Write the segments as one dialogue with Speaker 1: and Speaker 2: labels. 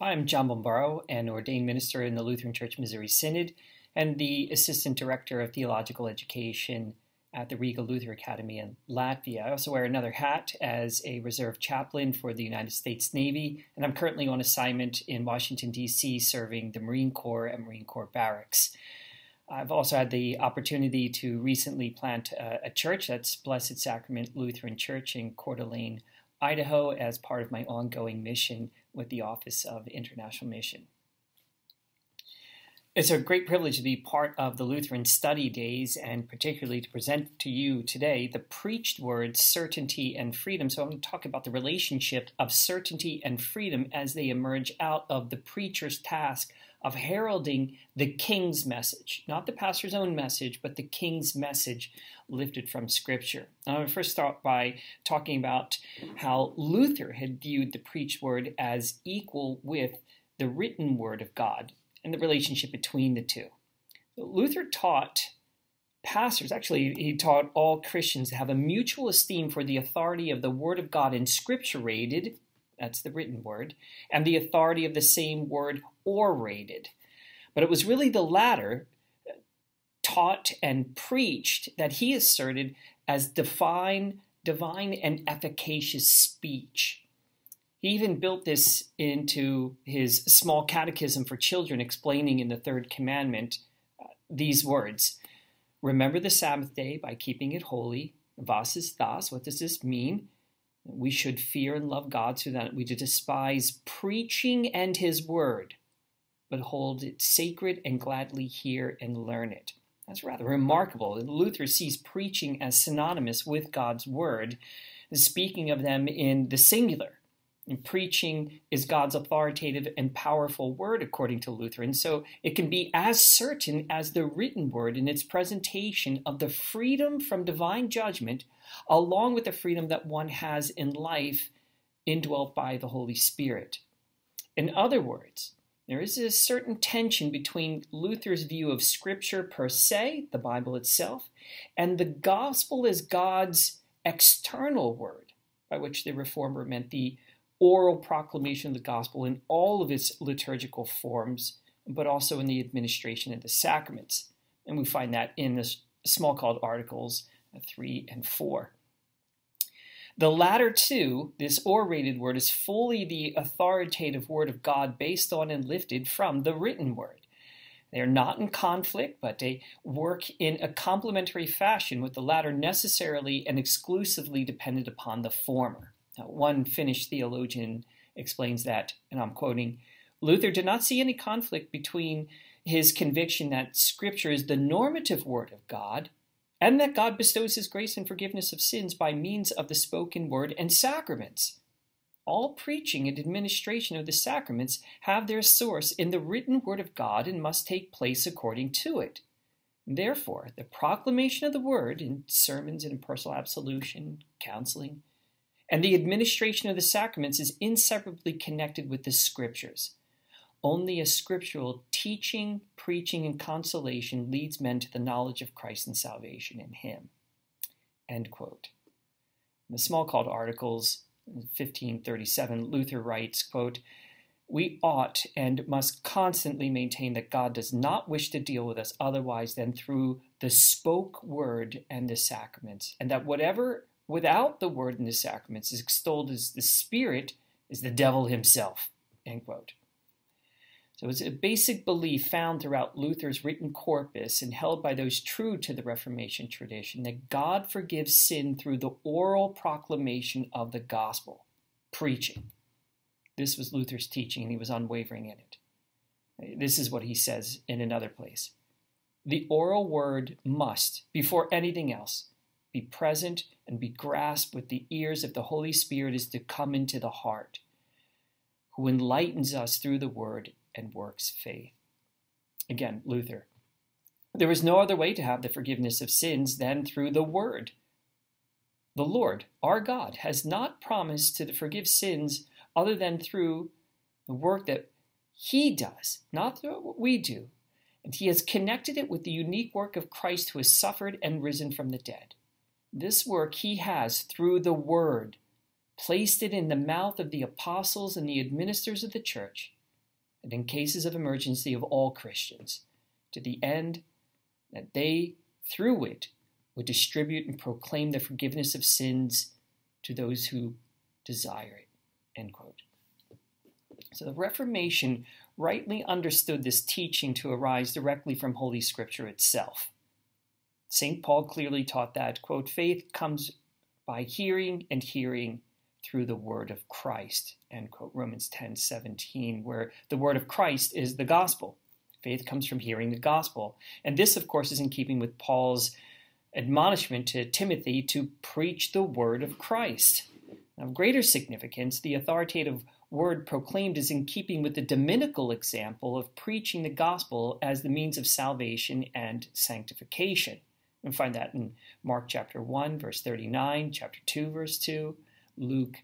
Speaker 1: I'm John Bombaro, an ordained minister in the Lutheran Church Missouri Synod and the Assistant Director of Theological Education at the Riga Luther Academy in Latvia. I also wear another hat as a reserve chaplain for the United States Navy, and I'm currently on assignment in Washington, D.C., serving the Marine Corps at Marine Corps Barracks. I've also had the opportunity to recently plant a, a church, that's Blessed Sacrament Lutheran Church in Coeur d'Alene, Idaho, as part of my ongoing mission with the Office of International Mission. It's a great privilege to be part of the Lutheran Study Days and particularly to present to you today the preached words certainty and freedom. So, I'm going to talk about the relationship of certainty and freedom as they emerge out of the preacher's task of heralding the king's message, not the pastor's own message, but the king's message lifted from Scripture. I'm going to first start by talking about how Luther had viewed the preached word as equal with the written word of God and the relationship between the two. Luther taught pastors, actually, he taught all Christians to have a mutual esteem for the authority of the Word of God inscripturated, that's the written word, and the authority of the same word orated. But it was really the latter, taught and preached, that he asserted as divine, divine and efficacious speech. He even built this into his small catechism for children, explaining in the third commandment uh, these words Remember the Sabbath day by keeping it holy. Was ist das? What does this mean? We should fear and love God so that we despise preaching and his word, but hold it sacred and gladly hear and learn it. That's rather remarkable. Luther sees preaching as synonymous with God's word, speaking of them in the singular. And preaching is God's authoritative and powerful word, according to Lutheran. So it can be as certain as the written word in its presentation of the freedom from divine judgment, along with the freedom that one has in life indwelt by the Holy Spirit. In other words, there is a certain tension between Luther's view of Scripture per se, the Bible itself, and the gospel as God's external word, by which the Reformer meant the oral proclamation of the gospel in all of its liturgical forms, but also in the administration of the sacraments. And we find that in the Smalcald articles 3 and 4. The latter two, this orated word, is fully the authoritative word of God based on and lifted from the written word. They are not in conflict, but they work in a complementary fashion, with the latter necessarily and exclusively dependent upon the former. Now, one Finnish theologian explains that, and I'm quoting Luther did not see any conflict between his conviction that Scripture is the normative word of God and that God bestows his grace and forgiveness of sins by means of the spoken word and sacraments. All preaching and administration of the sacraments have their source in the written word of God and must take place according to it. Therefore, the proclamation of the word in sermons and personal absolution, counseling, and the administration of the sacraments is inseparably connected with the scriptures. Only a scriptural teaching, preaching, and consolation leads men to the knowledge of Christ and salvation in Him. End quote. In the Smalcald Articles, 1537, Luther writes, quote, we ought and must constantly maintain that God does not wish to deal with us otherwise than through the spoke word and the sacraments, and that whatever without the word and the sacraments is extolled as the spirit is the devil himself. End quote. So was a basic belief found throughout Luther's written corpus and held by those true to the Reformation tradition that God forgives sin through the oral proclamation of the gospel, preaching. This was Luther's teaching, and he was unwavering in it. This is what he says in another place. The oral word must, before anything else, be present and be grasped with the ears if the Holy Spirit is to come into the heart, who enlightens us through the word and works faith. Again, Luther. There is no other way to have the forgiveness of sins than through the word. The Lord, our God, has not promised to forgive sins other than through the work that He does, not through what we do. And He has connected it with the unique work of Christ who has suffered and risen from the dead. This work he has through the Word, placed it in the mouth of the apostles and the administrators of the church, and in cases of emergency of all Christians, to the end that they, through it, would distribute and proclaim the forgiveness of sins to those who desire it. End quote. So the Reformation rightly understood this teaching to arise directly from Holy Scripture itself. St. Paul clearly taught that, quote, faith comes by hearing and hearing through the word of Christ, end quote, Romans 10 17, where the word of Christ is the gospel. Faith comes from hearing the gospel. And this, of course, is in keeping with Paul's admonishment to Timothy to preach the word of Christ. Of greater significance, the authoritative word proclaimed is in keeping with the Dominical example of preaching the gospel as the means of salvation and sanctification. We find that in Mark chapter 1, verse 39, chapter 2, verse 2, Luke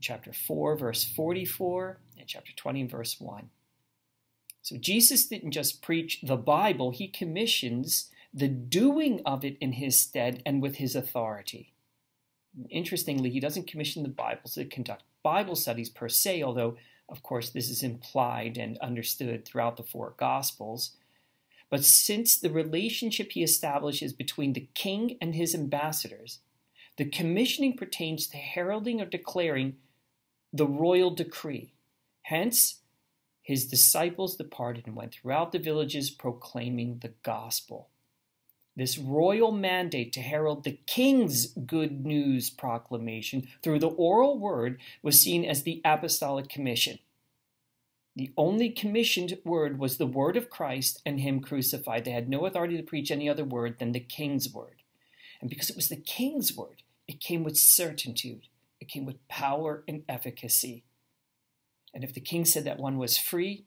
Speaker 1: chapter 4, verse 44, and chapter 20, verse 1. So Jesus didn't just preach the Bible, he commissions the doing of it in his stead and with his authority. Interestingly, he doesn't commission the Bible to conduct Bible studies per se, although, of course, this is implied and understood throughout the four Gospels. But since the relationship he establishes between the king and his ambassadors, the commissioning pertains to heralding or declaring the royal decree. Hence, his disciples departed and went throughout the villages proclaiming the gospel. This royal mandate to herald the king's good news proclamation through the oral word was seen as the apostolic commission. The only commissioned word was the word of Christ and Him crucified. They had no authority to preach any other word than the king's word. And because it was the king's word, it came with certitude, it came with power and efficacy. And if the king said that one was free,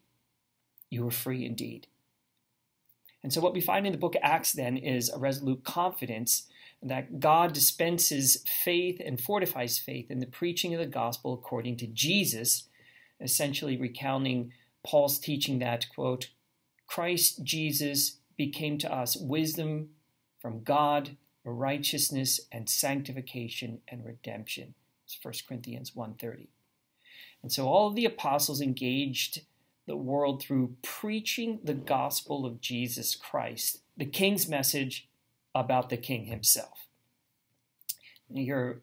Speaker 1: you were free indeed. And so, what we find in the book of Acts then is a resolute confidence that God dispenses faith and fortifies faith in the preaching of the gospel according to Jesus, essentially recounting Paul's teaching that, quote, Christ Jesus became to us wisdom from God righteousness and sanctification and redemption. It's 1 Corinthians 1:30. And so all of the apostles engaged the world through preaching the gospel of Jesus Christ, the king's message about the king himself. And here are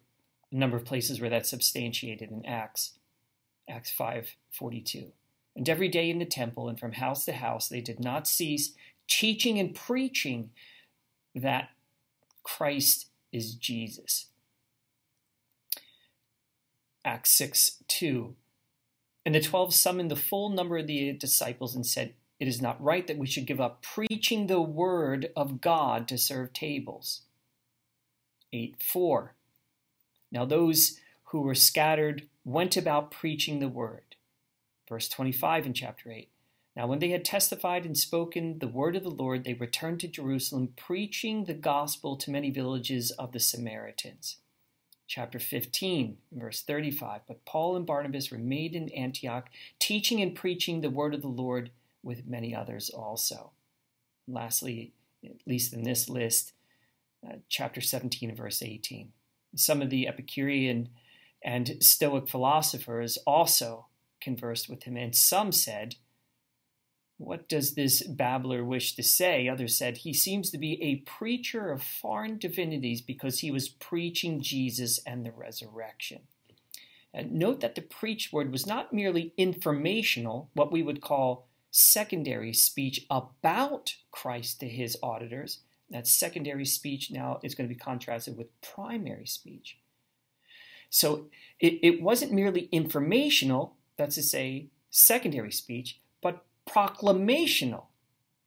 Speaker 1: a number of places where that's substantiated in Acts, Acts 5:42. And every day in the temple and from house to house they did not cease teaching and preaching that Christ is Jesus. Acts 6 2. And the twelve summoned the full number of the disciples and said, It is not right that we should give up preaching the word of God to serve tables. 8 4. Now those who were scattered went about preaching the word. Verse 25 in chapter 8. Now, when they had testified and spoken the word of the Lord, they returned to Jerusalem, preaching the gospel to many villages of the Samaritans. Chapter 15, verse 35. But Paul and Barnabas remained in Antioch, teaching and preaching the word of the Lord with many others also. And lastly, at least in this list, uh, chapter 17, verse 18. Some of the Epicurean and Stoic philosophers also conversed with him, and some said, what does this babbler wish to say? Others said, He seems to be a preacher of foreign divinities because he was preaching Jesus and the resurrection. And note that the preached word was not merely informational, what we would call secondary speech about Christ to his auditors. That secondary speech now is going to be contrasted with primary speech. So it, it wasn't merely informational, that's to say, secondary speech, proclamational,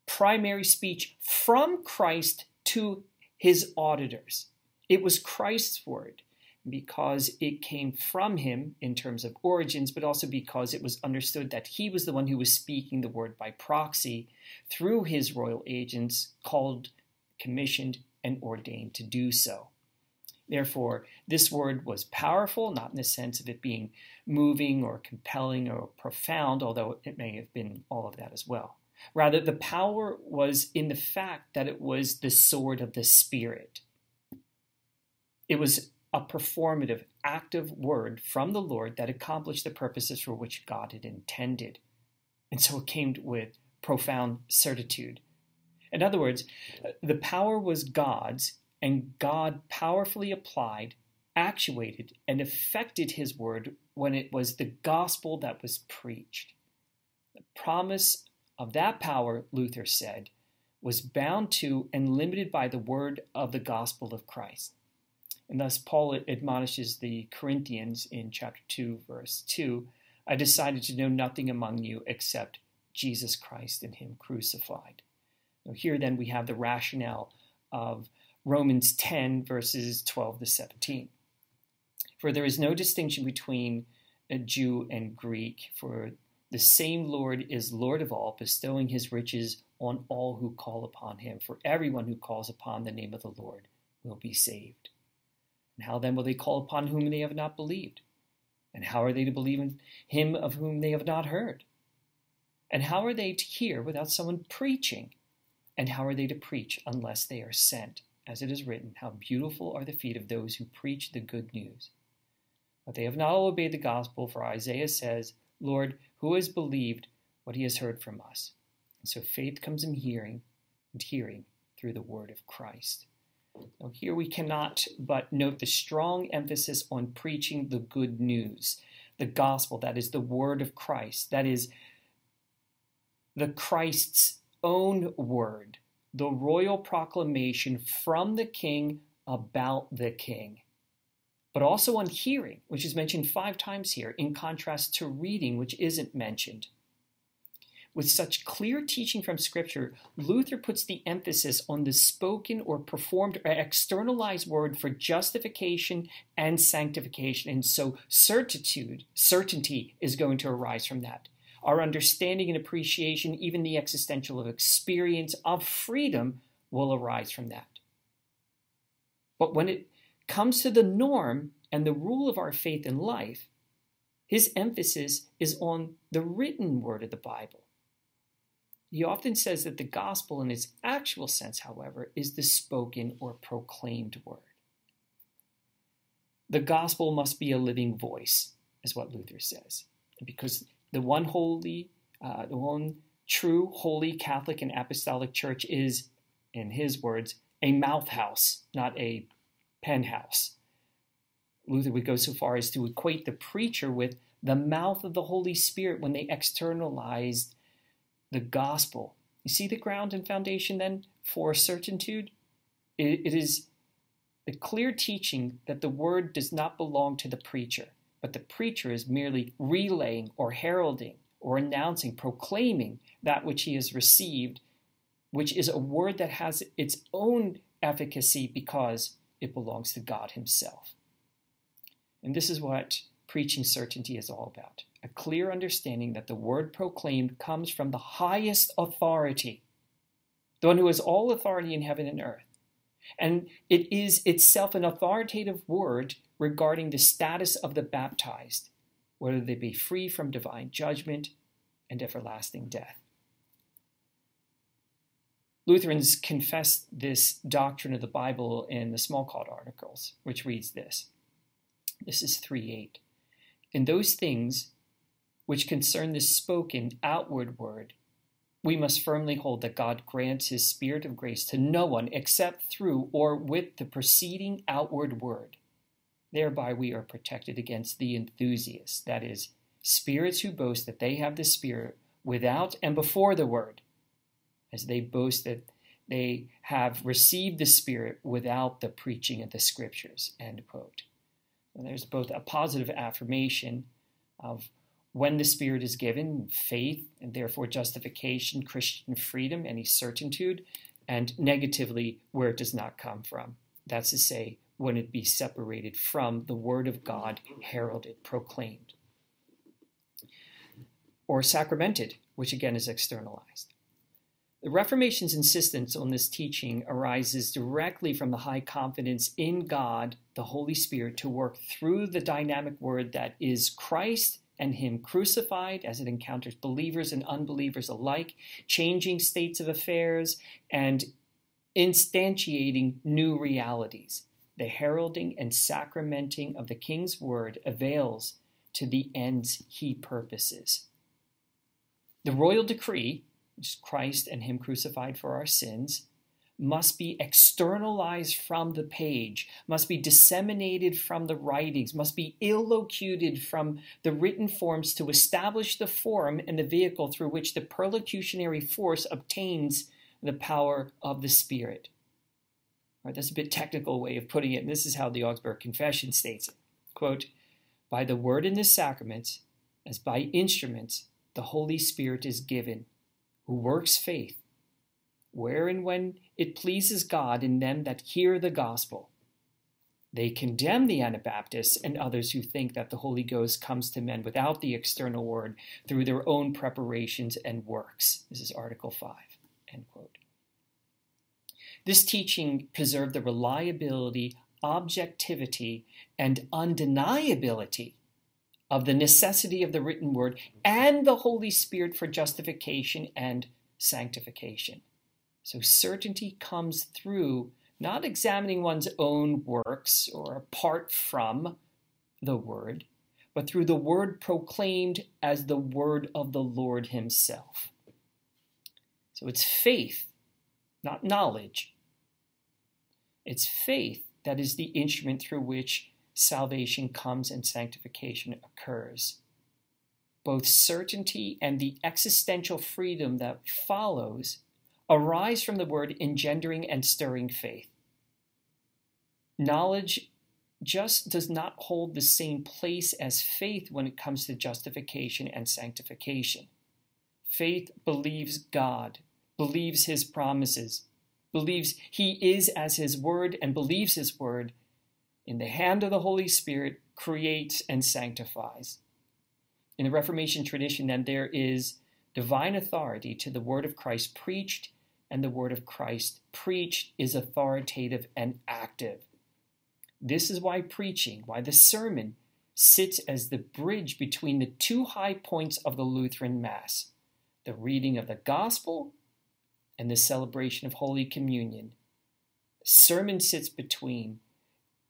Speaker 1: primary speech from Christ to his auditors. It was Christ's word because it came from him in terms of origins, but also because it was understood that he was the one who was speaking the word by proxy through his royal agents, called, commissioned, and ordained to do so. Therefore, this word was powerful, not in the sense of it being moving or compelling or profound, although it may have been all of that as well. Rather, the power was in the fact that it was the sword of the Spirit. It was a performative, active word from the Lord that accomplished the purposes for which God had intended. And so it came with profound certitude. In other words, the power was God's, and God powerfully applied, actuated, and effected his word when it was the gospel that was preached. The promise of that power, Luther said, was bound to and limited by the word of the gospel of Christ. And thus, Paul admonishes the Corinthians in chapter 2, verse 2 I decided to know nothing among you except Jesus Christ and Him crucified. Now, here then we have the rationale of Romans 10, verses 12 to 17. For there is no distinction between a Jew and Greek, for the same Lord is Lord of all, bestowing his riches on all who call upon him. For everyone who calls upon the name of the Lord will be saved. And how then will they call upon whom they have not believed? And how are they to believe in him of whom they have not heard? And how are they to hear without someone preaching? And how are they to preach unless they are sent? As it is written, How beautiful are the feet of those who preach the good news. But they have not all obeyed the gospel, for Isaiah says, Lord, who has believed what he has heard from us? And so faith comes in hearing, and hearing through the word of Christ. Now, here we cannot but note the strong emphasis on preaching the good news, the gospel, that is the word of Christ, that is the Christ's own word, the royal proclamation from the king about the king but also on hearing, which is mentioned five times here, in contrast to reading, which isn't mentioned. With such clear teaching from Scripture, Luther puts the emphasis on the spoken or performed or externalized word for justification and sanctification. And so certitude, certainty is going to arise from that. Our understanding and appreciation, even the existential of experience of freedom, will arise from that. But when it comes to the norm and the rule of our faith in life, his emphasis is on the written word of the Bible. He often says that the gospel, in its actual sense, however, is the spoken or proclaimed word. The gospel must be a living voice, is what Luther says, because the one holy, uh, the one true, holy Catholic and Apostolic Church is, in his words, a mouth house, not a penthouse. Luther would go so far as to equate the preacher with the mouth of the Holy Spirit when they externalized the gospel. You see the ground and foundation then for certitude? it, it is the clear teaching that the word does not belong to the preacher, but the preacher is merely relaying or heralding or announcing, proclaiming that which he has received, which is a word that has its own efficacy because it belongs to God Himself. And this is what preaching certainty is all about a clear understanding that the word proclaimed comes from the highest authority, the one who has all authority in heaven and earth. And it is itself an authoritative word regarding the status of the baptized, whether they be free from divine judgment and everlasting death. Lutherans confess this doctrine of the Bible in the Smalcald articles, which reads this. This is 3 8. In those things which concern the spoken outward word, we must firmly hold that God grants his Spirit of grace to no one except through or with the preceding outward word. Thereby we are protected against the enthusiasts, that is, spirits who boast that they have the Spirit without and before the word as they boast that they have received the Spirit without the preaching of the Scriptures. End quote. And there's both a positive affirmation of when the Spirit is given, faith, and therefore justification, Christian freedom, any certitude, and negatively where it does not come from. That's to say, when it be separated from the Word of God, heralded, proclaimed. Or sacramented, which again is externalized. The Reformation's insistence on this teaching arises directly from the high confidence in God, the Holy Spirit, to work through the dynamic word that is Christ and Him crucified as it encounters believers and unbelievers alike, changing states of affairs and instantiating new realities. The heralding and sacramenting of the King's word avails to the ends He purposes. The royal decree, which is Christ and Him crucified for our sins, must be externalized from the page, must be disseminated from the writings, must be illocuted from the written forms to establish the form and the vehicle through which the perlocutionary force obtains the power of the Spirit. Right, that's a bit technical way of putting it, and this is how the Augsburg Confession states it. Quote, by the word in the sacraments, as by instruments, the Holy Spirit is given, who works faith, where and when it pleases God in them that hear the gospel. They condemn the Anabaptists and others who think that the Holy Ghost comes to men without the external word through their own preparations and works. This is Article 5. End quote. This teaching preserved the reliability, objectivity, and undeniability of the necessity of the written word and the Holy Spirit for justification and sanctification. So certainty comes through not examining one's own works or apart from the word, but through the word proclaimed as the word of the Lord Himself. So it's faith, not knowledge. It's faith that is the instrument through which salvation comes and sanctification occurs. Both certainty and the existential freedom that follows arise from the word engendering and stirring faith. Knowledge just does not hold the same place as faith when it comes to justification and sanctification. Faith believes God, believes his promises, believes he is as his word, and believes his word in the hand of the Holy Spirit creates and sanctifies. In the Reformation tradition, then, there is divine authority to the word of Christ preached, and the word of Christ preached is authoritative and active. This is why preaching, why the sermon, sits as the bridge between the two high points of the Lutheran Mass the reading of the Gospel and the celebration of Holy Communion. Sermon sits between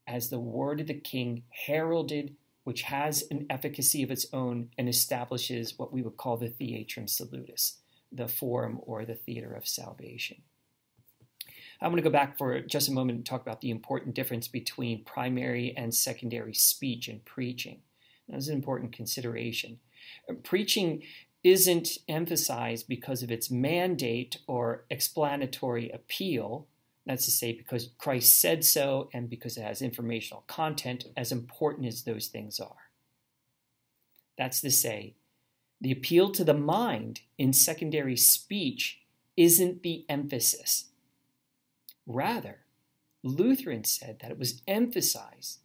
Speaker 1: as the word of the king heralded, which has an efficacy of its own and establishes what we would call the Theatrum Salutis, the forum or the theater of salvation. I'm going to go back for just a moment and talk about the important difference between primary and secondary speech and preaching. That's an important consideration. Preaching isn't emphasized because of its mandate or explanatory appeal, that's to say, because Christ said so and because it has informational content, as important as those things are. That's to say, the appeal to the mind in secondary speech isn't the emphasis. Rather, Lutheran said that it was emphasized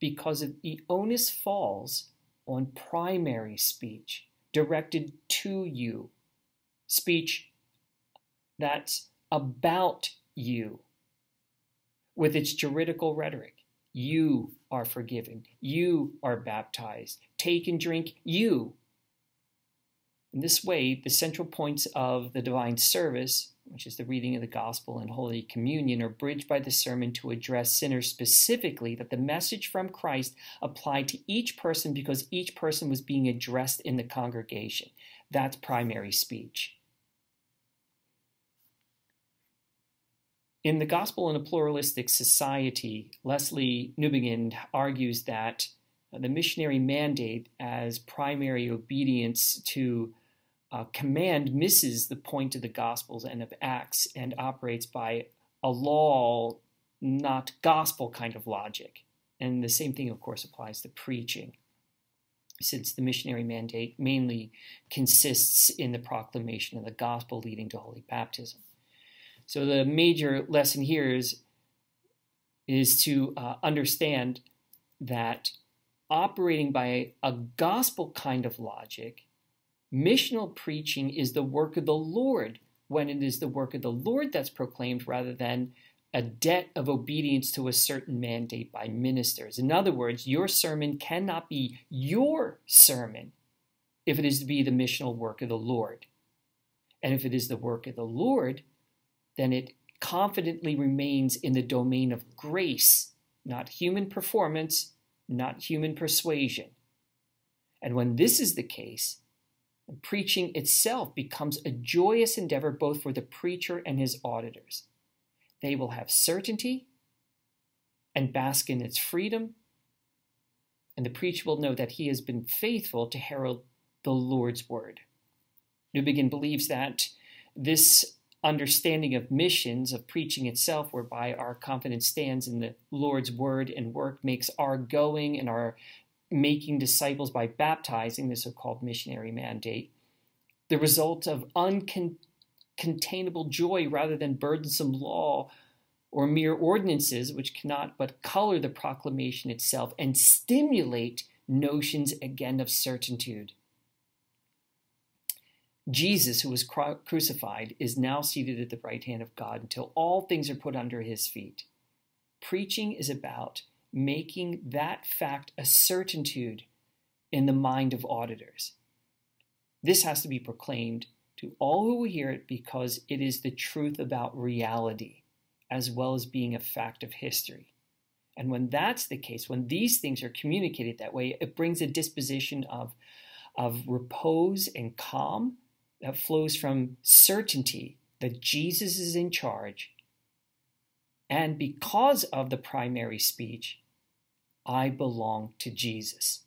Speaker 1: because of the onus falls on primary speech directed to you, speech that's about you with its juridical rhetoric. You are forgiven. You are baptized. Take and drink, you. In this way, the central points of the divine service, which is the reading of the gospel and Holy Communion, are bridged by the sermon to address sinners specifically, that the message from Christ applied to each person because each person was being addressed in the congregation. That's primary speech. In The Gospel in a Pluralistic Society, Leslie Newbigin argues that the missionary mandate as primary obedience to uh, command misses the point of the Gospels and of Acts and operates by a law, not gospel kind of logic. And the same thing, of course, applies to preaching, since the missionary mandate mainly consists in the proclamation of the gospel leading to holy baptism. So the major lesson here is, is to uh, understand that operating by a gospel kind of logic, missional preaching is the work of the Lord when it is the work of the Lord that's proclaimed rather than a debt of obedience to a certain mandate by ministers. In other words, your sermon cannot be your sermon if it is to be the missional work of the Lord. And if it is the work of the Lord, then it confidently remains in the domain of grace, not human performance, not human persuasion. And when this is the case, And preaching itself becomes a joyous endeavor both for the preacher and his auditors. They will have certainty and bask in its freedom, and the preacher will know that he has been faithful to herald the Lord's word. Newbigin believes that this understanding of missions, of preaching itself, whereby our confidence stands in the Lord's word and work, makes our going and our making disciples by baptizing, the so called missionary mandate, the result of uncontainable joy rather than burdensome law or mere ordinances, which cannot but color the proclamation itself and stimulate notions again of certitude. Jesus, who was crucified, is now seated at the right hand of God until all things are put under his feet. Preaching is about making that fact a certitude in the mind of auditors. This has to be proclaimed to all who will hear it because it is the truth about reality as well as being a fact of history. And when that's the case, when these things are communicated that way, it brings a disposition of, of repose and calm that flows from certainty that Jesus is in charge. And because of the primary speech, I belong to Jesus.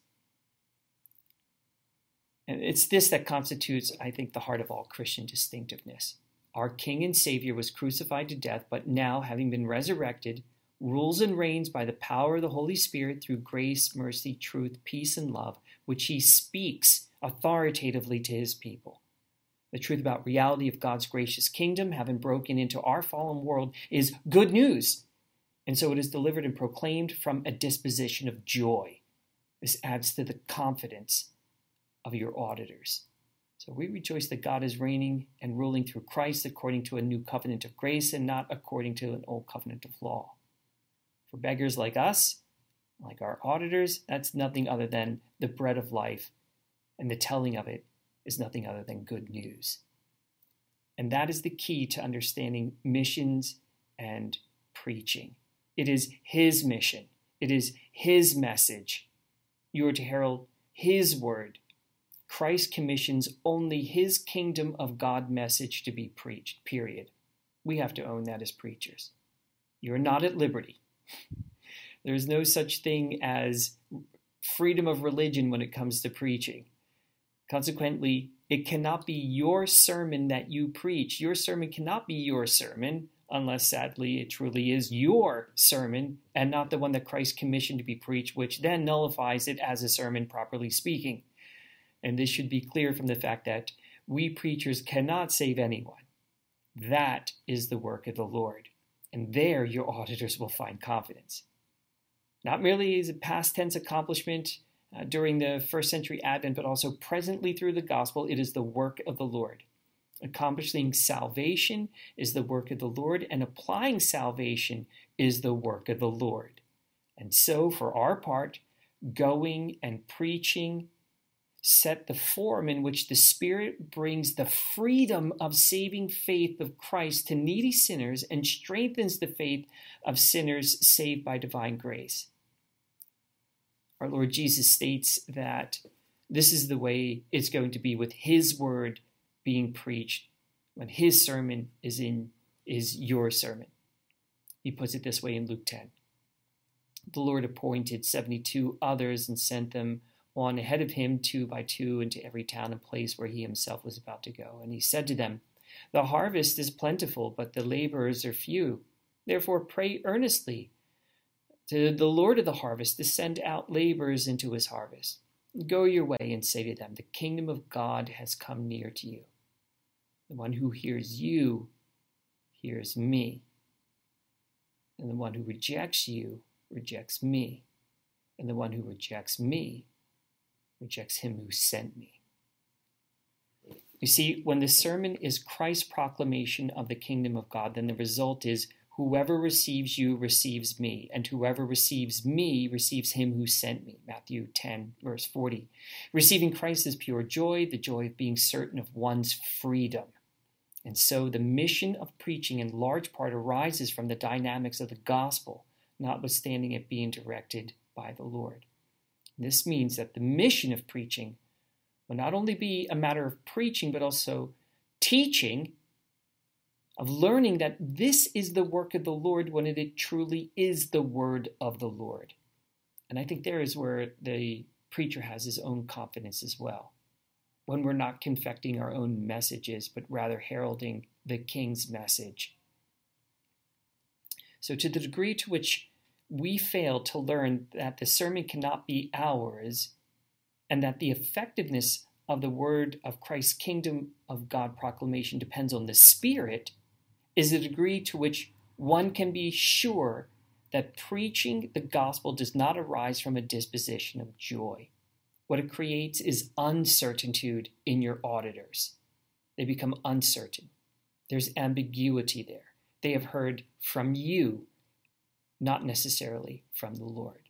Speaker 1: And it's this that constitutes, I think, the heart of all Christian distinctiveness. Our King and Savior was crucified to death, but now, having been resurrected, rules and reigns by the power of the Holy Spirit through grace, mercy, truth, peace, and love, which he speaks authoritatively to his people. The truth about reality of God's gracious kingdom, having broken into our fallen world, is good news. And so it is delivered and proclaimed from a disposition of joy. This adds to the confidence of your auditors. So we rejoice that God is reigning and ruling through Christ according to a new covenant of grace and not according to an old covenant of law. For beggars like us, like our auditors, that's nothing other than the bread of life, and the telling of it is nothing other than good news. And that is the key to understanding missions and preaching. It is His mission, it is His message. You are to herald His word. Christ commissions only His kingdom of God message to be preached, period. We have to own that as preachers. You're not at liberty. There is no such thing as freedom of religion when it comes to preaching. Consequently, it cannot be your sermon that you preach. Your sermon cannot be your sermon unless sadly it truly is your sermon and not the one that Christ commissioned to be preached, which then nullifies it as a sermon, properly speaking. And this should be clear from the fact that we preachers cannot save anyone. That is the work of the Lord. And there your auditors will find confidence. Not merely is it past tense accomplishment, uh, during the first century Advent, but also presently through the gospel, it is the work of the Lord. Accomplishing salvation is the work of the Lord, and applying salvation is the work of the Lord. And so, for our part, going and preaching set the form in which the Spirit brings the freedom of saving faith of Christ to needy sinners and strengthens the faith of sinners saved by divine grace our Lord Jesus states that this is the way it's going to be with his word being preached when his sermon is in is your sermon. He puts it this way in Luke 10. The Lord appointed 72 others and sent them on ahead of him two by two into every town and place where he himself was about to go. And he said to them, The harvest is plentiful, but the laborers are few. Therefore pray earnestly to the Lord of the harvest to send out laborers into his harvest. Go your way and say to them, The kingdom of God has come near to you. The one who hears you hears me. And the one who rejects you rejects me. And the one who rejects me rejects him who sent me. You see, when the sermon is Christ's proclamation of the kingdom of God, then the result is Whoever receives you receives me, and whoever receives me receives him who sent me. Matthew 10, verse 40. Receiving Christ is pure joy, the joy of being certain of one's freedom. And so the mission of preaching in large part arises from the dynamics of the gospel, notwithstanding it being directed by the Lord. This means that the mission of preaching will not only be a matter of preaching, but also teaching, of learning that this is the work of the Lord when it truly is the word of the Lord. And I think there is where the preacher has his own confidence as well. When we're not confecting our own messages, but rather heralding the king's message. So, to the degree to which we fail to learn that the sermon cannot be ours and that the effectiveness of the word of Christ's kingdom of God proclamation depends on the Spirit, is the degree to which one can be sure that preaching the gospel does not arise from a disposition of joy. What it creates is uncertitude in your auditors. They become uncertain. There's ambiguity there. They have heard from you, not necessarily from the Lord.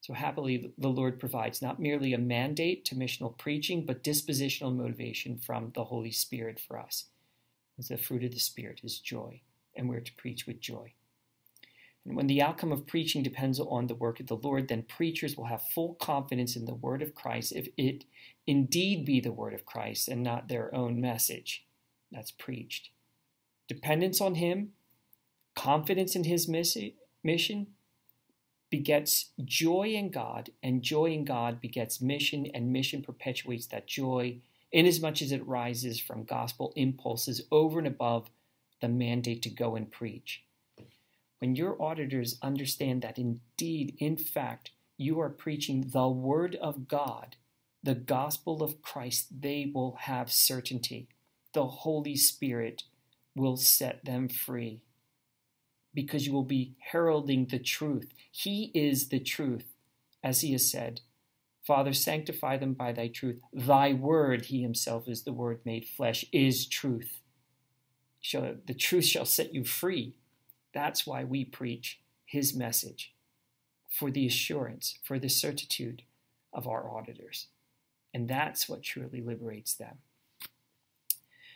Speaker 1: So, happily, the Lord provides not merely a mandate to missional preaching, but dispositional motivation from the Holy Spirit for us. The fruit of the Spirit is joy, and we're to preach with joy. And when the outcome of preaching depends on the work of the Lord, then preachers will have full confidence in the word of Christ if it indeed be the word of Christ and not their own message that's preached. Dependence on Him, confidence in His mission, begets joy in God, and joy in God begets mission, and mission perpetuates that joy inasmuch as it rises from gospel impulses over and above the mandate to go and preach. When your auditors understand that indeed, in fact, you are preaching the Word of God, the gospel of Christ, they will have certainty. The Holy Spirit will set them free because you will be heralding the truth. He is the truth, as he has said. Father, sanctify them by thy truth. Thy word, he himself is the word made flesh, is truth. Shall, the truth shall set you free. That's why we preach his message for the assurance, for the certitude of our auditors. And that's what truly liberates them.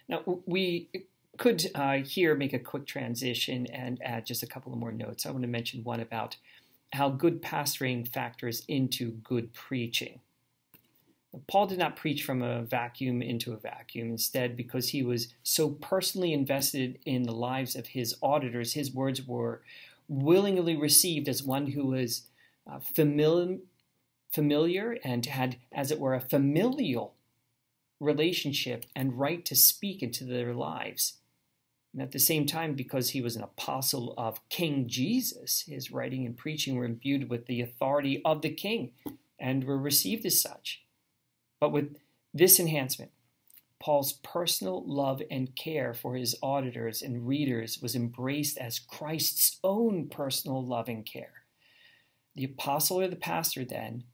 Speaker 1: Now, we could uh, here make a quick transition and add just a couple of more notes. I want to mention one about how good pastoring factors into good preaching. Paul did not preach from a vacuum into a vacuum. Instead, because he was so personally invested in the lives of his auditors, his words were willingly received as one who was uh, familiar, familiar and had, as it were, a familial relationship and right to speak into their lives. And at the same time, because he was an apostle of King Jesus, his writing and preaching were imbued with the authority of the king and were received as such. But with this enhancement, Paul's personal love and care for his auditors and readers was embraced as Christ's own personal love and care. The apostle or the pastor then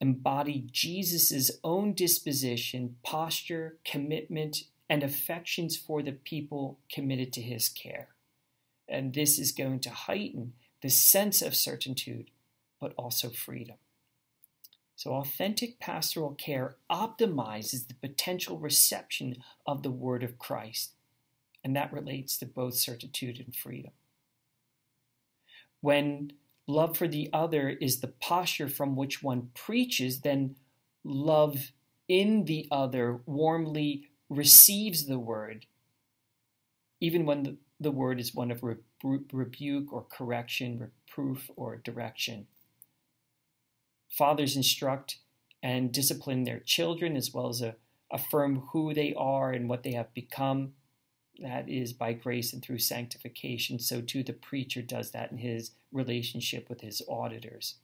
Speaker 1: embodied Jesus' own disposition, posture, commitment, and affections for the people committed to his care. And this is going to heighten the sense of certitude, but also freedom. So, authentic pastoral care optimizes the potential reception of the word of Christ, and that relates to both certitude and freedom. When love for the other is the posture from which one preaches, then love in the other warmly receives the word, even when the, the word is one of re- rebuke or correction, reproof or direction. Fathers instruct and discipline their children as well as a, affirm who they are and what they have become. That is by grace and through sanctification. So, too, the preacher does that in his relationship with his auditors.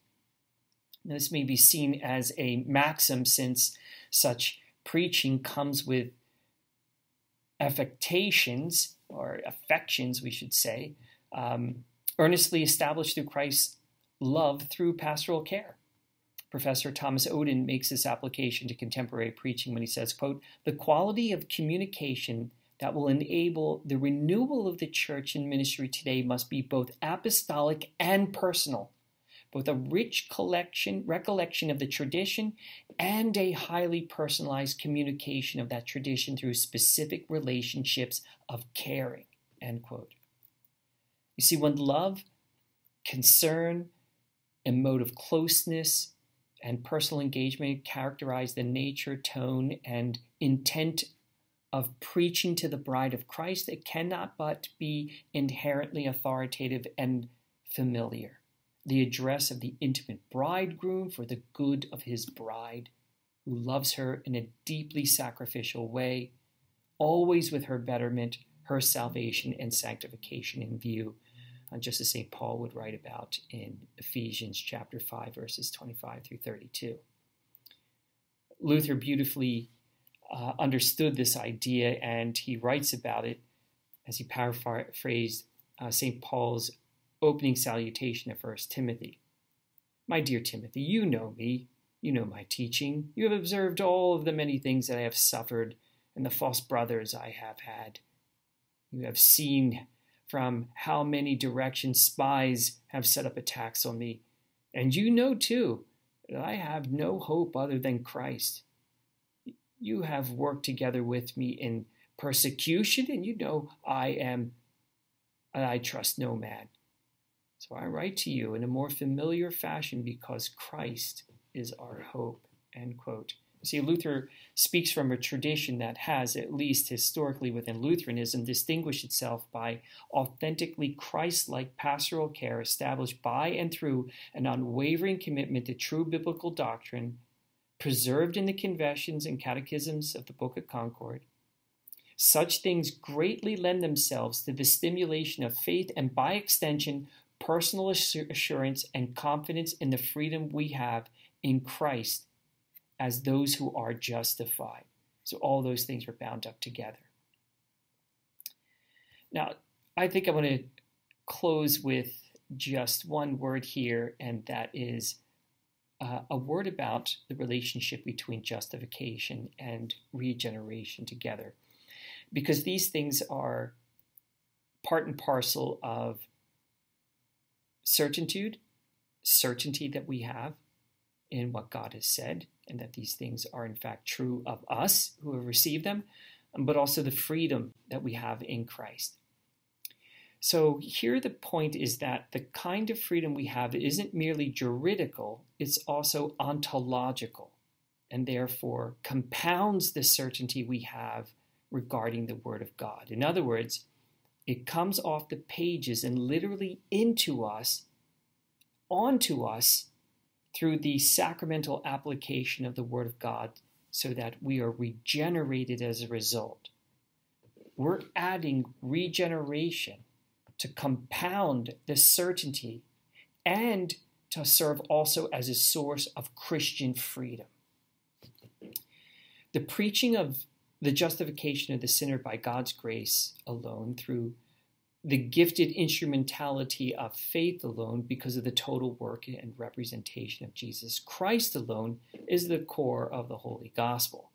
Speaker 1: Now, this may be seen as a maxim since such preaching comes with affectations, or affections, we should say, um, earnestly established through Christ's love through pastoral care. Professor Thomas Oden makes this application to contemporary preaching when he says, quote, the quality of communication that will enable the renewal of the church and ministry today must be both apostolic and personal both a rich collection, recollection of the tradition and a highly personalized communication of that tradition through specific relationships of caring. End quote. You see, when love, concern, emotive closeness, and personal engagement characterize the nature, tone, and intent of preaching to the bride of Christ, it cannot but be inherently authoritative and familiar. The address of the intimate bridegroom for the good of his bride, who loves her in a deeply sacrificial way, always with her betterment, her salvation, and sanctification in view, uh, just as St. Paul would write about in Ephesians chapter 5, verses 25 through 32. Luther beautifully uh, understood this idea, and he writes about it as he paraphrased uh, St. Paul's opening salutation of 1 Timothy. My dear Timothy, you know me, you know my teaching, you have observed all of the many things that I have suffered and the false brothers I have had. You have seen from how many directions spies have set up attacks on me, and you know too that I have no hope other than Christ you have worked together with me in persecution, and you know I am, I trust no man. So I write to you in a more familiar fashion because Christ is our hope. End quote. See, Luther speaks from a tradition that has, at least historically within Lutheranism, distinguished itself by authentically Christ like pastoral care established by and through an unwavering commitment to true biblical doctrine preserved in the confessions and catechisms of the Book of Concord. Such things greatly lend themselves to the stimulation of faith and, by extension, personal assurance and confidence in the freedom we have in Christ as those who are justified. So, all those things are bound up together. Now, I think I want to close with just one word here, and that is uh, a word about the relationship between justification and regeneration together. Because these things are part and parcel of certitude, certainty that we have in what God has said, and that these things are in fact true of us who have received them, but also the freedom that we have in Christ. So here the point is that the kind of freedom we have isn't merely juridical, it's also ontological, and therefore compounds the certainty we have regarding the Word of God. In other words, it comes off the pages and literally into us, onto us, through the sacramental application of the Word of God so that we are regenerated as a result. We're adding regeneration to compound the certainty and to serve also as a source of Christian freedom. The preaching of the justification of the sinner by God's grace alone through the gifted instrumentality of faith alone because of the total work and representation of Jesus Christ alone is the core of the Holy Gospel.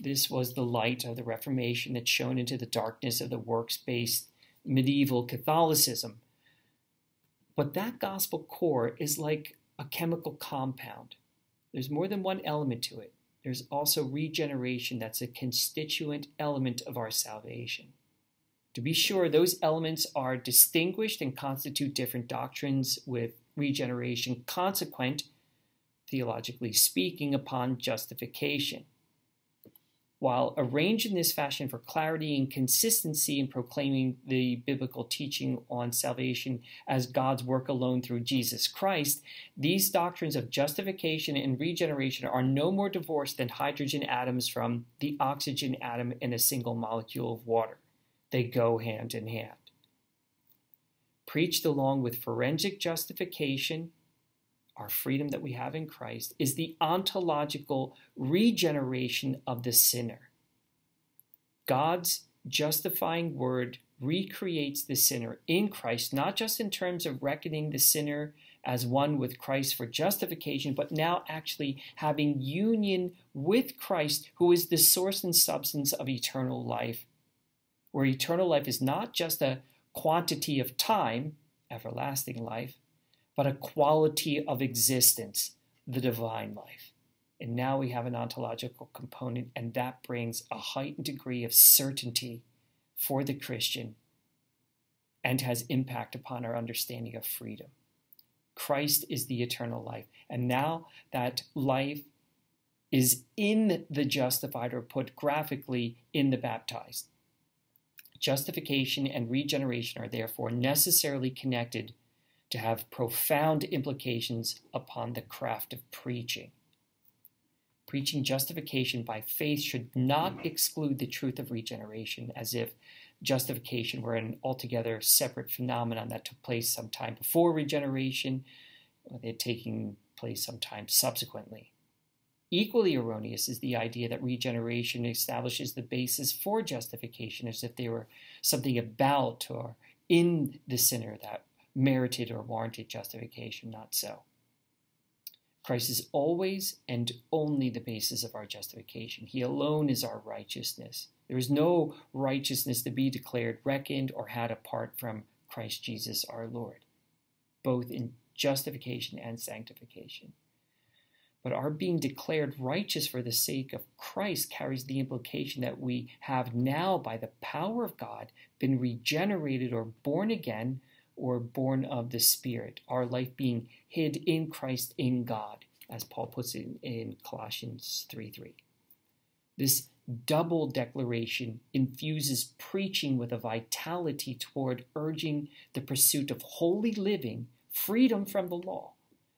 Speaker 1: This was the light of the Reformation that shone into the darkness of the works based medieval Catholicism. But that gospel core is like a chemical compound. There's more than one element to it. There's also regeneration that's a constituent element of our salvation. To be sure, those elements are distinguished and constitute different doctrines with regeneration consequent, theologically speaking, upon justification. While arranged in this fashion for clarity and consistency in proclaiming the biblical teaching on salvation as God's work alone through Jesus Christ, these doctrines of justification and regeneration are no more divorced than hydrogen atoms from the oxygen atom in a single molecule of water. They go hand in hand. Preached along with forensic justification our freedom that we have in Christ, is the ontological regeneration of the sinner. God's justifying word recreates the sinner in Christ, not just in terms of reckoning the sinner as one with Christ for justification, but now actually having union with Christ, who is the source and substance of eternal life, where eternal life is not just a quantity of time, everlasting life, but a quality of existence, the divine life. And now we have an ontological component, and that brings a heightened degree of certainty for the Christian and has impact upon our understanding of freedom. Christ is the eternal life. And now that life is in the justified, or put graphically, in the baptized. Justification and regeneration are therefore necessarily connected to have profound implications upon the craft of preaching. Preaching justification by faith should not exclude the truth of regeneration, as if justification were an altogether separate phenomenon that took place sometime before regeneration, had taken place sometime subsequently. Equally erroneous is the idea that regeneration establishes the basis for justification as if they were something about or in the sinner that merited or warranted justification. Not so. Christ is always and only the basis of our justification. He alone is our righteousness. There is no righteousness to be declared, reckoned, or had apart from Christ Jesus our Lord, both in justification and sanctification. But our being declared righteous for the sake of Christ carries the implication that we have now, by the power of God, been regenerated or born again or born of the Spirit, our life being hid in Christ in God, as Paul puts it in Colossians 3 3. This double declaration infuses preaching with a vitality toward urging the pursuit of holy living, freedom from the law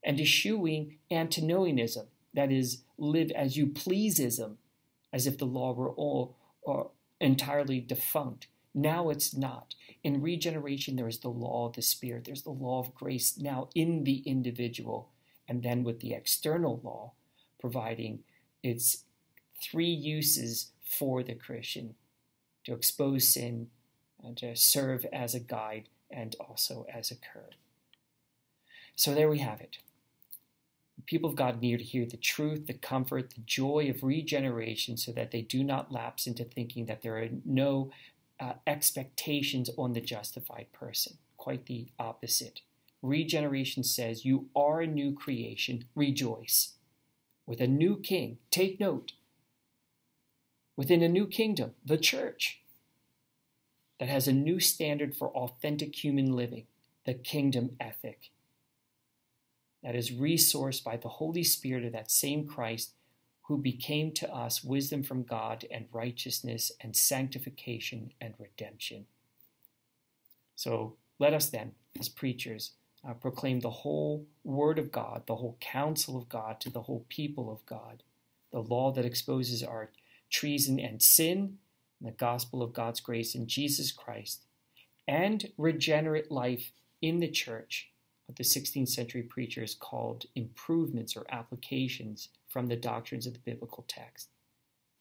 Speaker 1: and eschewing antinomianism, that is, live as you pleaseism, as if the law were all or entirely defunct. Now it's not. In regeneration, there is the law of the Spirit, there's the law of grace now in the individual, and then with the external law providing its three uses for the Christian to expose sin, and to serve as a guide, and also as a curb. So there we have it people of God need to hear the truth, the comfort, the joy of regeneration so that they do not lapse into thinking that there are no uh, expectations on the justified person. Quite the opposite. Regeneration says you are a new creation, rejoice. With a new king, take note. Within a new kingdom, the church, that has a new standard for authentic human living, the kingdom ethic that is resourced by the Holy Spirit of that same Christ who became to us wisdom from God and righteousness and sanctification and redemption. So let us then, as preachers, uh, proclaim the whole Word of God, the whole counsel of God to the whole people of God, the law that exposes our treason and sin, and the gospel of God's grace in Jesus Christ, and regenerate life in the church what the 16th century preachers called improvements or applications from the doctrines of the biblical text.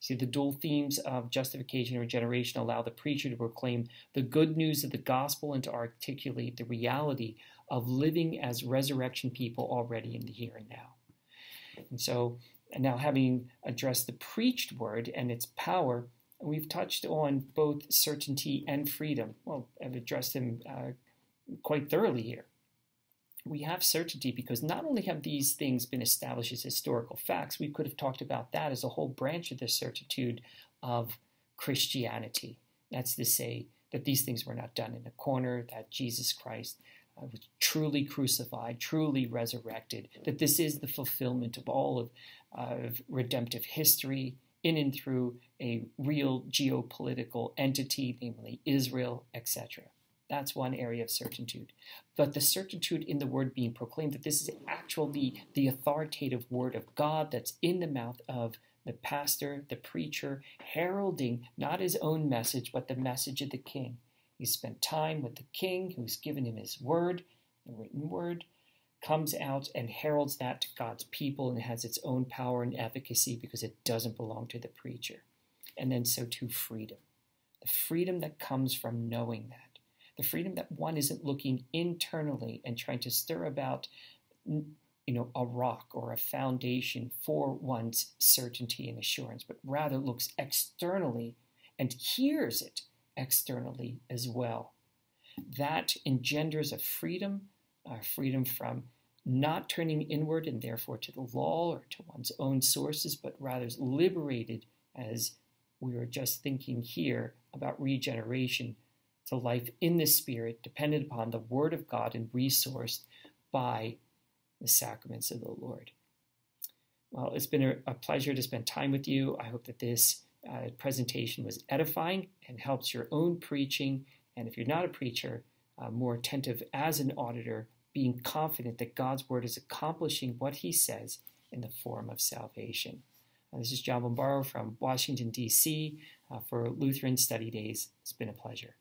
Speaker 1: See, the dual themes of justification and regeneration allow the preacher to proclaim the good news of the gospel and to articulate the reality of living as resurrection people already in the here and now. And so, now having addressed the preached word and its power, we've touched on both certainty and freedom. Well, I've addressed them uh, quite thoroughly here we have certainty because not only have these things been established as historical facts, we could have talked about that as a whole branch of the certitude of Christianity. That's to say that these things were not done in a corner, that Jesus Christ uh, was truly crucified, truly resurrected, that this is the fulfillment of all of, uh, of redemptive history in and through a real geopolitical entity, namely Israel, etc. That's one area of certitude. But the certitude in the word being proclaimed that this is actually the authoritative word of God that's in the mouth of the pastor, the preacher, heralding not his own message, but the message of the king. He spent time with the king who's given him his word, the written word, comes out and heralds that to God's people and has its own power and efficacy because it doesn't belong to the preacher. And then so too freedom. The freedom that comes from knowing that the freedom that one isn't looking internally and trying to stir about you know a rock or a foundation for one's certainty and assurance but rather looks externally and hears it externally as well. That engenders a freedom a freedom from not turning inward and therefore to the law or to one's own sources but rather is liberated as we were just thinking here about regeneration to life in the Spirit, dependent upon the Word of God and resourced by the sacraments of the Lord. Well, it's been a, pleasure to spend time with you. I hope that this uh, presentation was edifying and helps your own preaching. And if you're not a preacher, uh, more attentive as an auditor, being confident that God's word is accomplishing what he says in the form of salvation. Uh, this is John Bombaro from Washington, D.C. Uh, for Lutheran Study Days. It's been a pleasure.